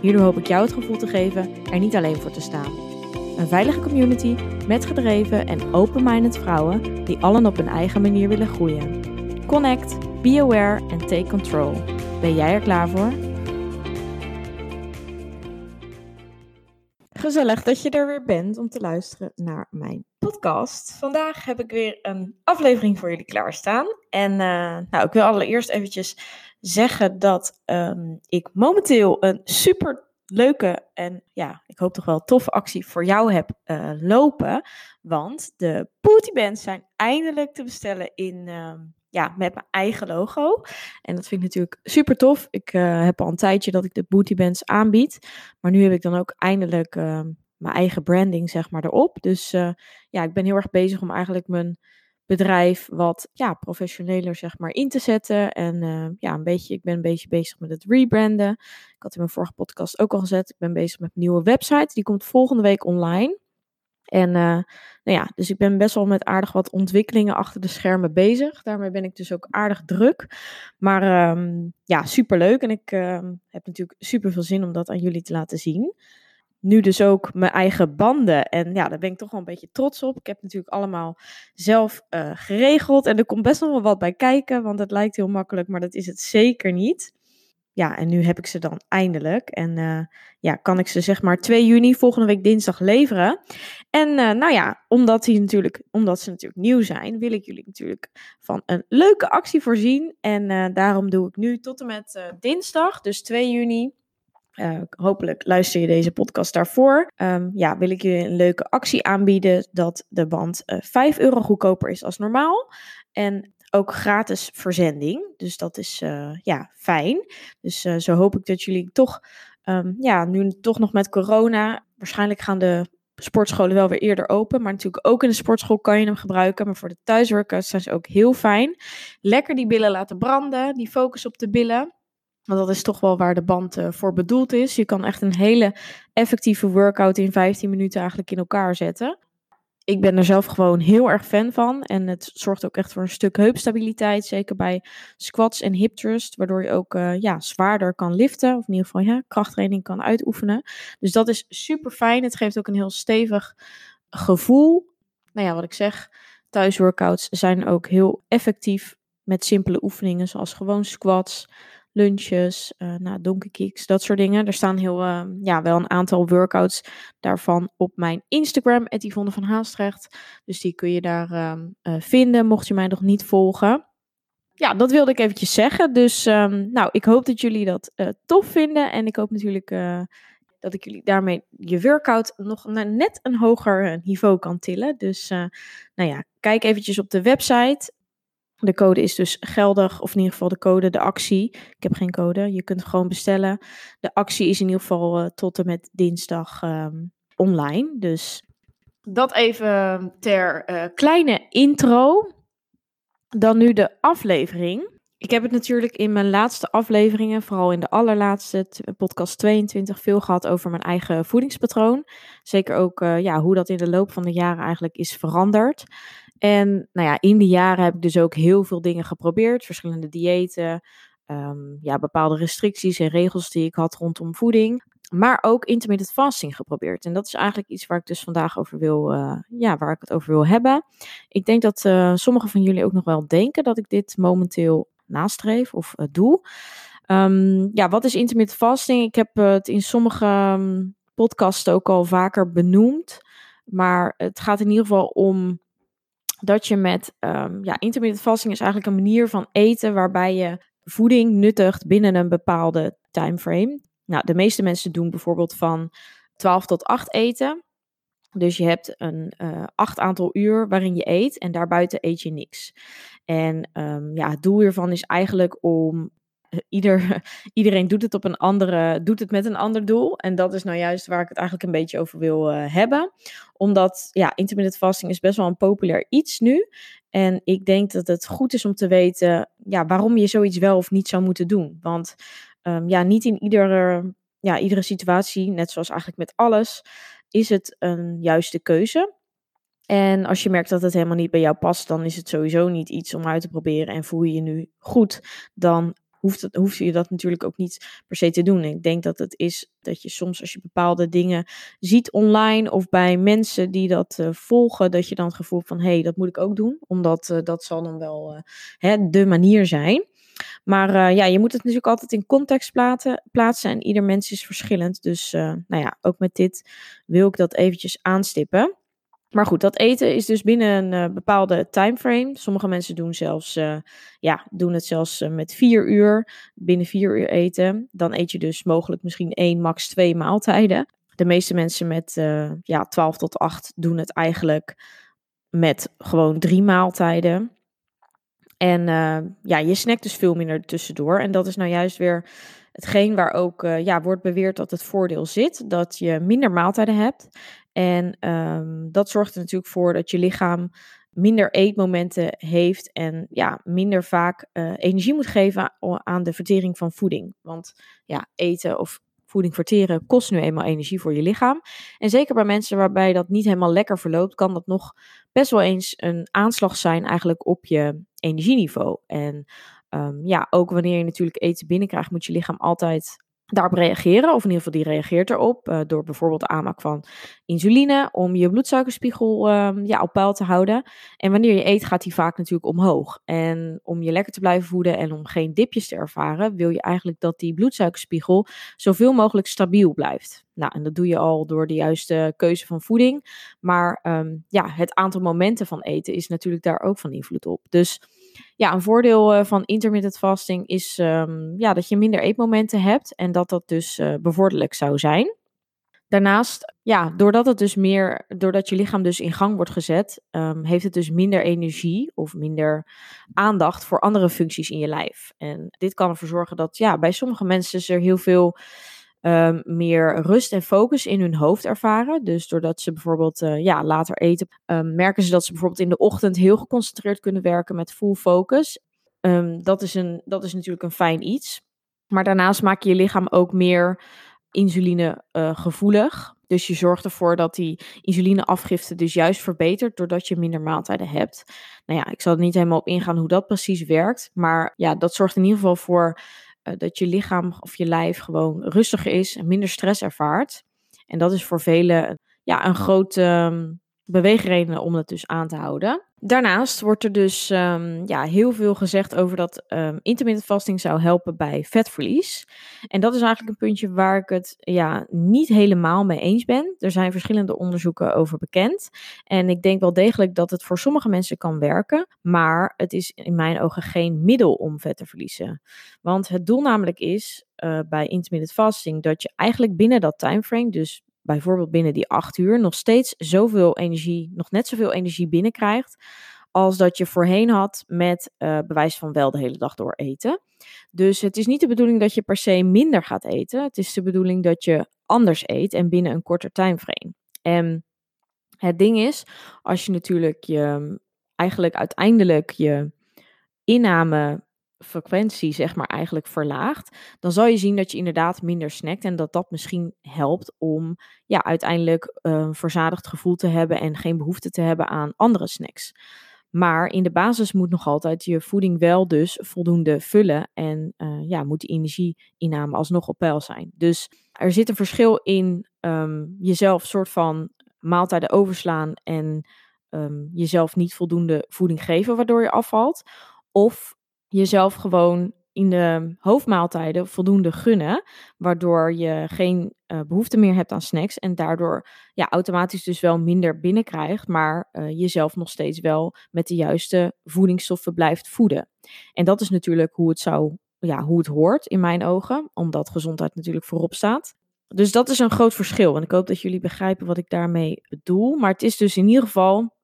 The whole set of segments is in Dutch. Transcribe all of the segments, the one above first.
Hierdoor hoop ik jou het gevoel te geven er niet alleen voor te staan. Een veilige community met gedreven en open-minded vrouwen die allen op hun eigen manier willen groeien. Connect, be aware en take control. Ben jij er klaar voor? Gezellig dat je er weer bent om te luisteren naar mijn podcast. Vandaag heb ik weer een aflevering voor jullie klaarstaan. En uh, nou, ik wil allereerst eventjes zeggen dat um, ik momenteel een super leuke en ja, ik hoop toch wel toffe actie voor jou heb uh, lopen. Want de Booty Bands zijn eindelijk te bestellen in, uh, ja, met mijn eigen logo. En dat vind ik natuurlijk super tof. Ik uh, heb al een tijdje dat ik de Booty Bands aanbied. Maar nu heb ik dan ook eindelijk ehm, mijn eigen branding zeg maar erop. Dus eh, ja, ik ben heel erg bezig om eigenlijk mijn bedrijf wat ja, professioneler zeg maar in te zetten. En uh, ja, een beetje, ik ben een beetje bezig met het rebranden. Ik had in mijn vorige podcast ook al gezet. Ik ben bezig met een nieuwe website. Die komt volgende week online. En uh, nou ja, dus ik ben best wel met aardig wat ontwikkelingen achter de schermen bezig. Daarmee ben ik dus ook aardig druk. Maar um, ja, superleuk. En ik uh, heb natuurlijk super veel zin om dat aan jullie te laten zien nu dus ook mijn eigen banden. En ja, daar ben ik toch wel een beetje trots op. Ik heb natuurlijk allemaal zelf uh, geregeld. En er komt best nog wel wat bij kijken, want het lijkt heel makkelijk, maar dat is het zeker niet. Ja, en nu heb ik ze dan eindelijk. En uh, ja, kan ik ze zeg maar 2 juni, volgende week dinsdag, leveren. En uh, nou ja, omdat, die natuurlijk, omdat ze natuurlijk nieuw zijn, wil ik jullie natuurlijk van een leuke actie voorzien. En daarom doe ik nu tot en met dinsdag, dus 2 juni, uh, hopelijk luister je deze podcast daarvoor. Um, ja, wil ik je een leuke actie aanbieden dat de band uh, 5 euro goedkoper is als normaal. En ook gratis verzending. Dus dat is uh, ja, fijn. Dus zo hoop ik dat jullie toch, um, ja, nu toch nog met corona. Waarschijnlijk gaan de sportscholen wel weer eerder open. Maar natuurlijk ook in de sportschool kan je hem gebruiken. Maar voor de thuisworkouts zijn ze ook heel fijn. Lekker die billen laten branden. Die focus op de billen. Want dat is toch wel waar de band uh, voor bedoeld is. Je kan echt een hele effectieve workout in 15 minuten eigenlijk in elkaar zetten. Ik ben er zelf gewoon heel erg fan van. En het zorgt ook echt voor een stuk heupstabiliteit. Zeker bij squats en hip thrust. Waardoor je ook uh, ja, zwaarder kan liften. Of in ieder geval ja, krachttraining kan uitoefenen. Dus dat is super fijn. Het geeft ook een heel stevig gevoel. Nou ja, wat ik zeg. Thuisworkouts zijn ook heel effectief met simpele oefeningen. Zoals gewoon squats lunches, uh, nou, donkey kicks, dat soort dingen. Er staan heel, uh, ja, wel een aantal workouts daarvan op mijn Instagram, Yvonne van Haastrecht. Dus die kun je daar uh, vinden, mocht je mij nog niet volgen. Ja, dat wilde ik eventjes zeggen. Dus um, nou, ik hoop dat jullie dat tof vinden. En ik hoop natuurlijk dat ik jullie daarmee je workout nog naar net een hoger niveau kan tillen. Dus nou ja, kijk eventjes op de website de code is dus geldig, of in ieder geval de code, de actie. Ik heb geen code, je kunt gewoon bestellen. De actie is in ieder geval uh, tot en met dinsdag um, online. Dus dat even ter uh, kleine intro. Dan nu de aflevering. Ik heb het natuurlijk in mijn laatste afleveringen, vooral in de allerlaatste podcast 22, veel gehad over mijn eigen voedingspatroon. Zeker ook uh, ja, hoe dat in de loop van de jaren eigenlijk is veranderd. En nou ja, in die jaren heb ik dus ook heel veel dingen geprobeerd. Verschillende diëten, um, ja, bepaalde restricties en regels die ik had rondom voeding. Maar ook intermittent fasting geprobeerd. En dat is eigenlijk iets waar ik dus vandaag over wil, uh, ja, waar ik het over wil hebben. Ik denk dat uh, sommigen van jullie ook nog wel denken dat ik dit momenteel nastreef of uh, doe. Um, ja, wat is intermittent fasting? Ik heb het in sommige um, podcasts ook al vaker benoemd. Maar het gaat in ieder geval om dat je met um, ja, intermittent fasting is eigenlijk een manier van eten waarbij je voeding nuttigt binnen een bepaalde timeframe. Nou, de meeste mensen doen bijvoorbeeld van 12 tot 8 eten. Dus je hebt een uh, acht aantal uur waarin je eet en daarbuiten eet je niks. En um, ja, het doel hiervan is eigenlijk om ieder, iedereen doet het op een andere, doet het met een ander doel. En dat is nou juist waar ik het eigenlijk een beetje over wil uh, hebben. Omdat, ja, intermittent fasting is best wel een populair iets nu. En ik denk dat het goed is om te weten, ja, waarom je zoiets wel of niet zou moeten doen. Want um, ja, niet in iedere, ja, iedere situatie, net zoals eigenlijk met alles, is het een juiste keuze. En als je merkt dat het helemaal niet bij jou past, dan is het sowieso niet iets om uit te proberen. En voel je je nu goed, dan hoeft, hoeft je dat natuurlijk ook niet per se te doen. ik denk dat het is dat je soms als je bepaalde dingen ziet online of bij mensen die dat uh, volgen, dat je dan het gevoel van hé, hey, dat moet ik ook doen. Omdat uh, dat zal dan wel uh, hè, de manier zijn. Maar ja, je moet het natuurlijk altijd in context plaatsen en ieder mens is verschillend. Dus nou ja, ook met dit wil ik dat eventjes aanstippen. Maar goed, dat eten is dus binnen een uh, bepaalde timeframe. Sommige mensen doen, zelfs, uh, ja, doen het zelfs uh, met vier uur. Binnen vier uur eten. Dan eet je dus mogelijk misschien één, max twee maaltijden. De meeste mensen met ja, 12 tot 8 doen het eigenlijk met gewoon drie maaltijden. En ja, je snackt dus veel minder tussendoor. En dat is nou juist weer hetgeen waar ook ja, wordt beweerd dat het voordeel zit. Dat je minder maaltijden hebt. En um, dat zorgt er natuurlijk voor dat je lichaam minder eetmomenten heeft en ja, minder vaak uh, energie moet geven aan de vertering van voeding. Want ja, eten of voeding verteren kost nu eenmaal energie voor je lichaam. En zeker bij mensen waarbij dat niet helemaal lekker verloopt, kan dat nog best wel eens een aanslag zijn eigenlijk op je energieniveau. En um, ja, ook wanneer je natuurlijk eten binnenkrijgt, moet je lichaam altijd daarop reageren, of in ieder geval die reageert erop, uh, door bijvoorbeeld aanmaak van insuline om je bloedsuikerspiegel uh, ja, op peil te houden. En wanneer je eet, gaat die vaak natuurlijk omhoog. En om je lekker te blijven voeden en om geen dipjes te ervaren, wil je eigenlijk dat die bloedsuikerspiegel zoveel mogelijk stabiel blijft. Nou, en dat doe je al door de juiste keuze van voeding. Maar um, ja, het aantal momenten van eten is natuurlijk daar ook van invloed op. Dus ja, een voordeel uh, van intermittent fasting is um, ja, dat je minder eetmomenten hebt en dat dat dus uh, bevorderlijk zou zijn. Daarnaast, ja, doordat het dus meer, doordat je lichaam dus in gang wordt gezet, um, heeft het dus minder energie of minder aandacht voor andere functies in je lijf. En dit kan ervoor zorgen dat, ja, bij sommige mensen er heel veel um, meer rust en focus in hun hoofd ervaren. Dus doordat ze bijvoorbeeld uh, ja, later eten, um, merken ze dat ze bijvoorbeeld in de ochtend heel geconcentreerd kunnen werken met full focus. Um, dat, is een, dat is natuurlijk een fijn iets. Maar daarnaast maak je je lichaam ook meer insuline uh, gevoelig. Dus je zorgt ervoor dat die insulineafgifte dus juist verbetert doordat je minder maaltijden hebt. Nou ja, ik zal er niet helemaal op ingaan hoe dat precies werkt. Maar ja, dat zorgt in ieder geval voor uh, dat je lichaam of je lijf gewoon rustiger is en minder stress ervaart. En dat is voor velen ja, een grote um, beweegreden om dat dus aan te houden. Daarnaast wordt er dus um, ja, heel veel gezegd over dat um, intermittent fasting zou helpen bij vetverlies. En dat is eigenlijk een puntje waar ik het ja, niet helemaal mee eens ben. Er zijn verschillende onderzoeken over bekend. En ik denk wel degelijk dat het voor sommige mensen kan werken. Maar het is in mijn ogen geen middel om vet te verliezen. Want het doel namelijk is uh, bij intermittent fasting dat je eigenlijk binnen dat timeframe, dus bijvoorbeeld binnen die acht uur nog steeds zoveel energie, nog net zoveel energie binnenkrijgt. Als dat je voorheen had met uh, bewijs van wel de hele dag door eten. Dus het is niet de bedoeling dat je per se minder gaat eten. Het is de bedoeling dat je anders eet en binnen een korter timeframe. En het ding is, als je natuurlijk je eigenlijk uiteindelijk je inname frequentie, zeg maar, eigenlijk verlaagt, dan zal je zien dat je inderdaad minder snackt en dat dat misschien helpt om ja, uiteindelijk een verzadigd gevoel te hebben en geen behoefte te hebben aan andere snacks. Maar in de basis moet nog altijd je voeding wel dus voldoende vullen en uh, ja, moet energieinname alsnog op peil zijn. Dus er zit een verschil in um, jezelf soort van maaltijden overslaan en um, jezelf niet voldoende voeding geven waardoor je afvalt. Of jezelf gewoon in de hoofdmaaltijden voldoende gunnen, waardoor je geen uh, behoefte meer hebt aan snacks en daardoor ja, automatisch dus wel minder binnenkrijgt, maar uh, jezelf nog steeds wel met de juiste voedingsstoffen blijft voeden. En dat is natuurlijk hoe het zou, ja, hoe het hoort in mijn ogen, omdat gezondheid natuurlijk voorop staat. Dus dat is een groot verschil en ik hoop dat jullie begrijpen wat ik daarmee bedoel. Maar het is dus in ieder geval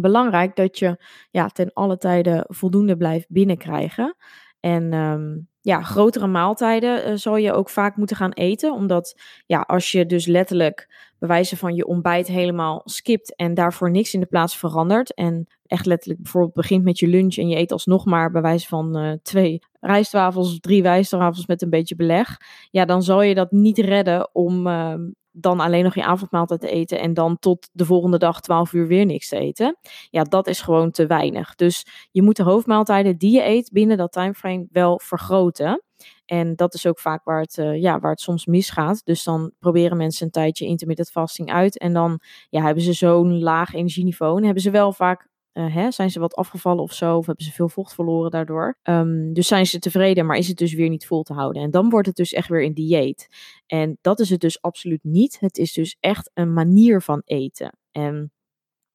belangrijk dat je ja, ten alle tijde voldoende blijft binnenkrijgen. En um, ja, grotere maaltijden uh, zal je ook vaak moeten gaan eten. Omdat ja, als je dus letterlijk bewijzen van je ontbijt helemaal skipt en daarvoor niks in de plaats verandert. En echt letterlijk bijvoorbeeld begint met je lunch en je eet alsnog maar bij van uh, twee rijstwafels of drie rijstwafels met een beetje beleg. Ja, dan zal je dat niet redden om uh, dan alleen nog je avondmaaltijd te eten en dan tot de volgende dag 12 uur weer niks te eten. Ja, dat is gewoon te weinig. Dus je moet de hoofdmaaltijden die je eet binnen dat timeframe wel vergroten. En dat is ook vaak waar het, uh, ja, waar het soms misgaat. Dus dan proberen mensen een tijdje intermittent fasting uit. En dan ja, hebben ze zo'n laag energieniveau. En hebben ze wel vaak uh, hè, zijn ze wat afgevallen of zo? Of hebben ze veel vocht verloren daardoor? Um, dus zijn ze tevreden, maar is het dus weer niet vol te houden? En dan wordt het dus echt weer een dieet. En dat is het dus absoluut niet. Het is dus echt een manier van eten. En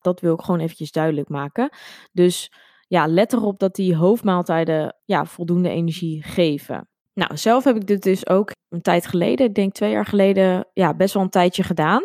dat wil ik gewoon eventjes duidelijk maken. Dus ja, let erop dat die hoofdmaaltijden ja, voldoende energie geven. Nou, zelf heb ik dit dus ook een tijd geleden, ik denk twee jaar geleden, ja, best wel een tijdje gedaan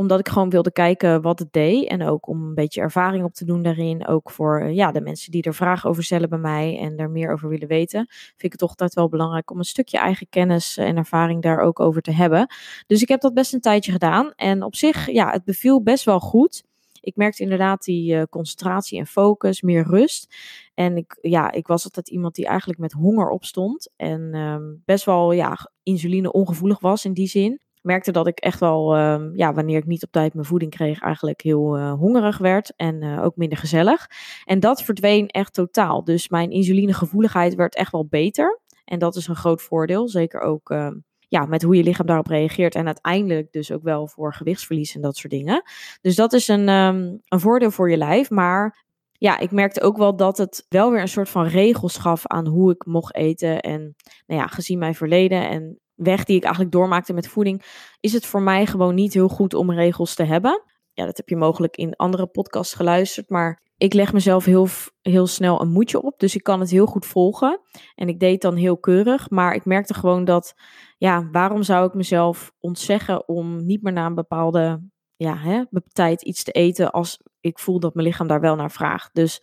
omdat ik gewoon wilde kijken wat het deed. En ook om een beetje ervaring op te doen daarin. Ook voor ja, de mensen die er vragen over stellen bij mij en er meer over willen weten. Vind ik het toch altijd wel belangrijk om een stukje eigen kennis en ervaring daar ook over te hebben. Dus ik heb dat best een tijdje gedaan. En op zich, ja, het beviel best wel goed. Ik merkte inderdaad die uh, concentratie en focus, meer rust. En ik, ja, ik was altijd iemand die eigenlijk met honger opstond. En um, best wel ja, insuline ongevoelig was in die zin merkte dat ik echt wel, uh, ja, wanneer ik niet op tijd mijn voeding kreeg, eigenlijk heel uh, hongerig werd en uh, ook minder gezellig. En dat verdween echt totaal. Dus mijn insulinegevoeligheid werd echt wel beter. En dat is een groot voordeel. Zeker ook uh, ja, met hoe je lichaam daarop reageert. En uiteindelijk dus ook wel voor gewichtsverlies en dat soort dingen. Dus dat is een, um, een voordeel voor je lijf. Maar ja, ik merkte ook wel dat het wel weer een soort van regels gaf aan hoe ik mocht eten. En nou ja, gezien mijn verleden en weg die ik eigenlijk doormaakte met voeding, is het voor mij gewoon niet heel goed om regels te hebben. Ja, dat heb je mogelijk in andere podcasts geluisterd, maar ik leg mezelf heel, heel snel een moedje op, dus ik kan het heel goed volgen. En ik deed dan heel keurig, maar ik merkte gewoon dat, ja, waarom zou ik mezelf ontzeggen om niet meer na een bepaalde ja, hè, tijd iets te eten als ik voel dat mijn lichaam daar wel naar vraagt. Dus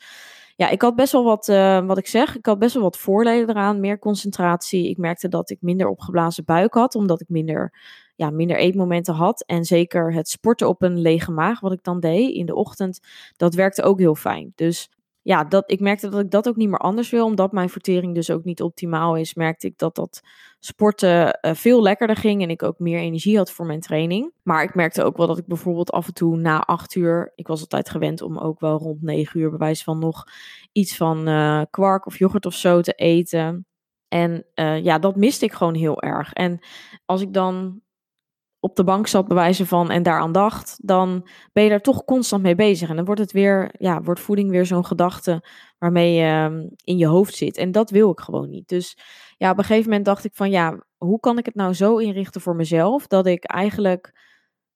ja, ik had best wel wat, uh, wat ik zeg, ik had best wel wat voordelen eraan. Meer concentratie. Ik merkte dat ik minder opgeblazen buik had, omdat ik minder, ja, minder eetmomenten had. En zeker het sporten op een lege maag, wat ik dan deed in de ochtend, dat werkte ook heel fijn. Dus ja, dat, ik merkte dat ik dat ook niet meer anders wil. Omdat mijn vertering dus ook niet optimaal is, merkte ik dat dat sporten uh, veel lekkerder ging. En ik ook meer energie had voor mijn training. Maar ik merkte ook wel dat ik bijvoorbeeld af en toe na acht uur. Ik was altijd gewend om ook wel rond negen uur bewijs van nog iets van uh, kwark of yoghurt of zo te eten. En uh, ja, dat miste ik gewoon heel erg. En als ik dan op de bank zat bewijzen van en daaraan dacht, dan ben je daar toch constant mee bezig. En dan wordt het weer, ja, wordt voeding weer zo'n gedachte waarmee je um, in je hoofd zit. En dat wil ik gewoon niet. Dus ja, op een gegeven moment dacht ik van ja, hoe kan ik het nou zo inrichten voor mezelf dat ik eigenlijk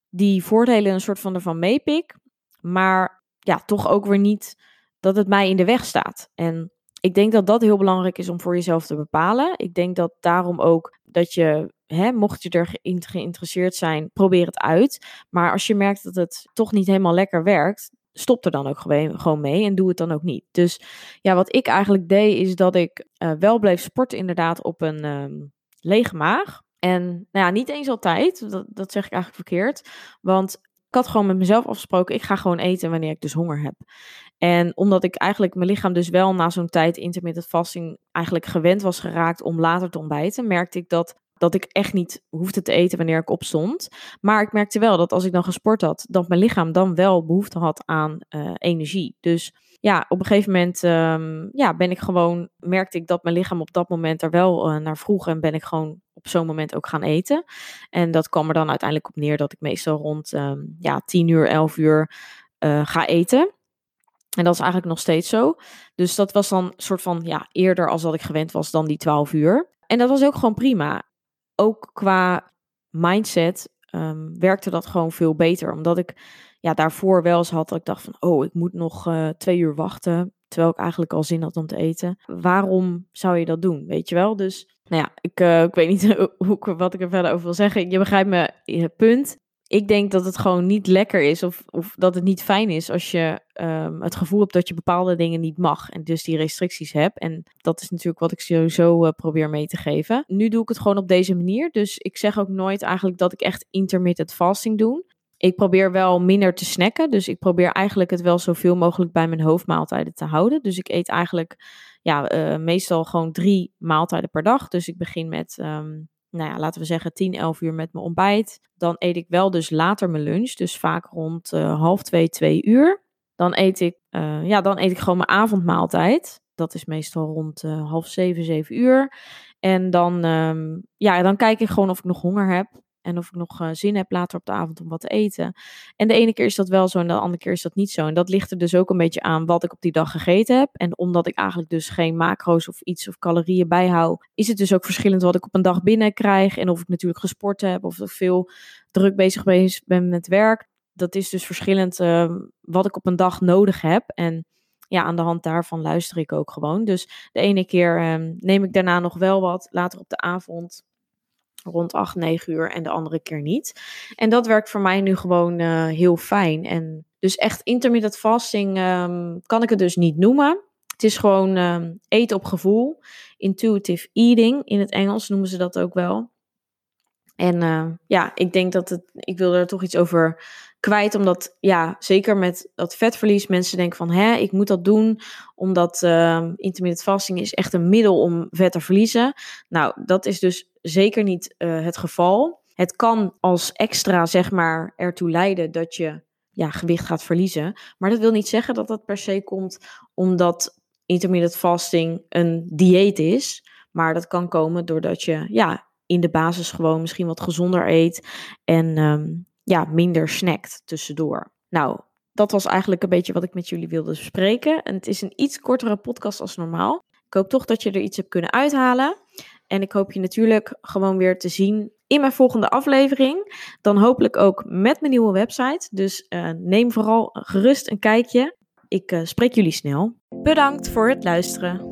die voordelen een soort van ervan meepik, maar ja, toch ook weer niet dat het mij in de weg staat. En ik denk dat dat heel belangrijk is om voor jezelf te bepalen. Ik denk dat daarom ook dat je, hè, mocht je er geïnteresseerd zijn, probeer het uit. Maar als je merkt dat het toch niet helemaal lekker werkt, stop er dan ook gewoon mee en doe het dan ook niet. Dus ja, wat ik eigenlijk deed, is dat ik uh, wel bleef sporten, inderdaad, op een um, lege maag. En nou ja, niet eens altijd, dat, dat zeg ik eigenlijk verkeerd. Want ik had gewoon met mezelf afgesproken, ik ga gewoon eten wanneer ik dus honger heb. En omdat ik eigenlijk mijn lichaam dus wel na zo'n tijd intermittent fasting eigenlijk gewend was geraakt om later te ontbijten, merkte ik dat, dat ik echt niet hoefde te eten wanneer ik opstond. Maar ik merkte wel dat als ik dan gesport had, dat mijn lichaam dan wel behoefte had aan uh, energie. Dus ja, op een gegeven moment um, ja, ben ik gewoon, merkte ik dat mijn lichaam op dat moment er wel uh, naar vroeg en ben ik gewoon op zo'n moment ook gaan eten. En dat kwam er dan uiteindelijk op neer dat ik meestal rond um, ja, 10 uur, 11 uur uh, ga eten. En dat is eigenlijk nog steeds zo. Dus dat was dan soort van ja, eerder als dat ik gewend was dan die 12 uur. En dat was ook gewoon prima. Ook qua mindset um, werkte dat gewoon veel beter. Omdat ik ja, daarvoor wel eens had dat ik dacht van, oh, ik moet nog uh, twee uur wachten. Terwijl ik eigenlijk al zin had om te eten. Waarom zou je dat doen? Weet je wel? Dus, nou ja, ik, uh, ik weet niet hoe, wat ik er verder over wil zeggen. Je begrijpt me, punt ik denk dat het gewoon niet lekker is of, of dat het niet fijn is als je ehm, het gevoel hebt dat je bepaalde dingen niet mag en dus die restricties hebt. En dat is natuurlijk wat ik sowieso uh, probeer mee te geven. Nu doe ik het gewoon op deze manier. Dus ik zeg ook nooit eigenlijk dat ik echt intermittent fasting doe. Ik probeer wel minder te snacken. Dus ik probeer eigenlijk het wel zoveel mogelijk bij mijn hoofdmaaltijden te houden. Dus ik eet eigenlijk ja, uh, meestal gewoon drie maaltijden per dag. Dus ik begin met um, nou ja, laten we zeggen 10, 11 uur met mijn ontbijt. Dan eet ik wel dus later mijn lunch, dus vaak rond uh, half 2, 2 uur. Dan eet ik, uh, ja, dan eet ik gewoon mijn avondmaaltijd. Dat is meestal rond uh, half 7, 7 uur. En dan, um, ja, dan kijk ik gewoon of ik nog honger heb. En of ik nog uh, zin heb later op de avond om wat te eten. En de ene keer is dat wel zo en de andere keer is dat niet zo. En dat ligt er dus ook een beetje aan wat ik op die dag gegeten heb. En omdat ik eigenlijk dus geen macro's of iets of calorieën bijhoud, is het dus ook verschillend wat ik op een dag binnenkrijg. En of ik natuurlijk gesport heb of ik veel druk bezig ben met werk. Dat is dus verschillend uh, wat ik op een dag nodig heb. En ja, aan de hand daarvan luister ik ook gewoon. Dus de ene keer uh, neem ik daarna nog wel wat. Later op de avond rond 8, 9 uur en de andere keer niet. En dat werkt voor mij nu gewoon uh, heel fijn. En dus echt intermittent fasting um, kan ik het dus niet noemen. Het is gewoon um, eten op gevoel. Intuitive eating in het Engels noemen ze dat ook wel. En uh, ja, ik denk dat het, ik wil er toch iets over kwijt, omdat ja, zeker met dat vetverlies, mensen denken van, hè, ik moet dat doen, omdat uh, intermittent fasting is echt een middel om vet te verliezen. Nou, dat is dus zeker niet uh, het geval. Het kan als extra, zeg maar, ertoe leiden dat je ja, gewicht gaat verliezen. Maar dat wil niet zeggen dat dat per se komt omdat intermittent fasting een dieet is. Maar dat kan komen doordat je ja, in de basis gewoon misschien wat gezonder eet en um, ja, minder snackt tussendoor. Nou, dat was eigenlijk een beetje wat ik met jullie wilde bespreken. En het is een iets kortere podcast als normaal. Ik hoop toch dat je er iets hebt kunnen uithalen. En ik hoop je natuurlijk gewoon weer te zien in mijn volgende aflevering. Dan hopelijk ook met mijn nieuwe website. Dus uh, neem vooral gerust een kijkje. Ik uh, spreek jullie snel. Bedankt voor het luisteren.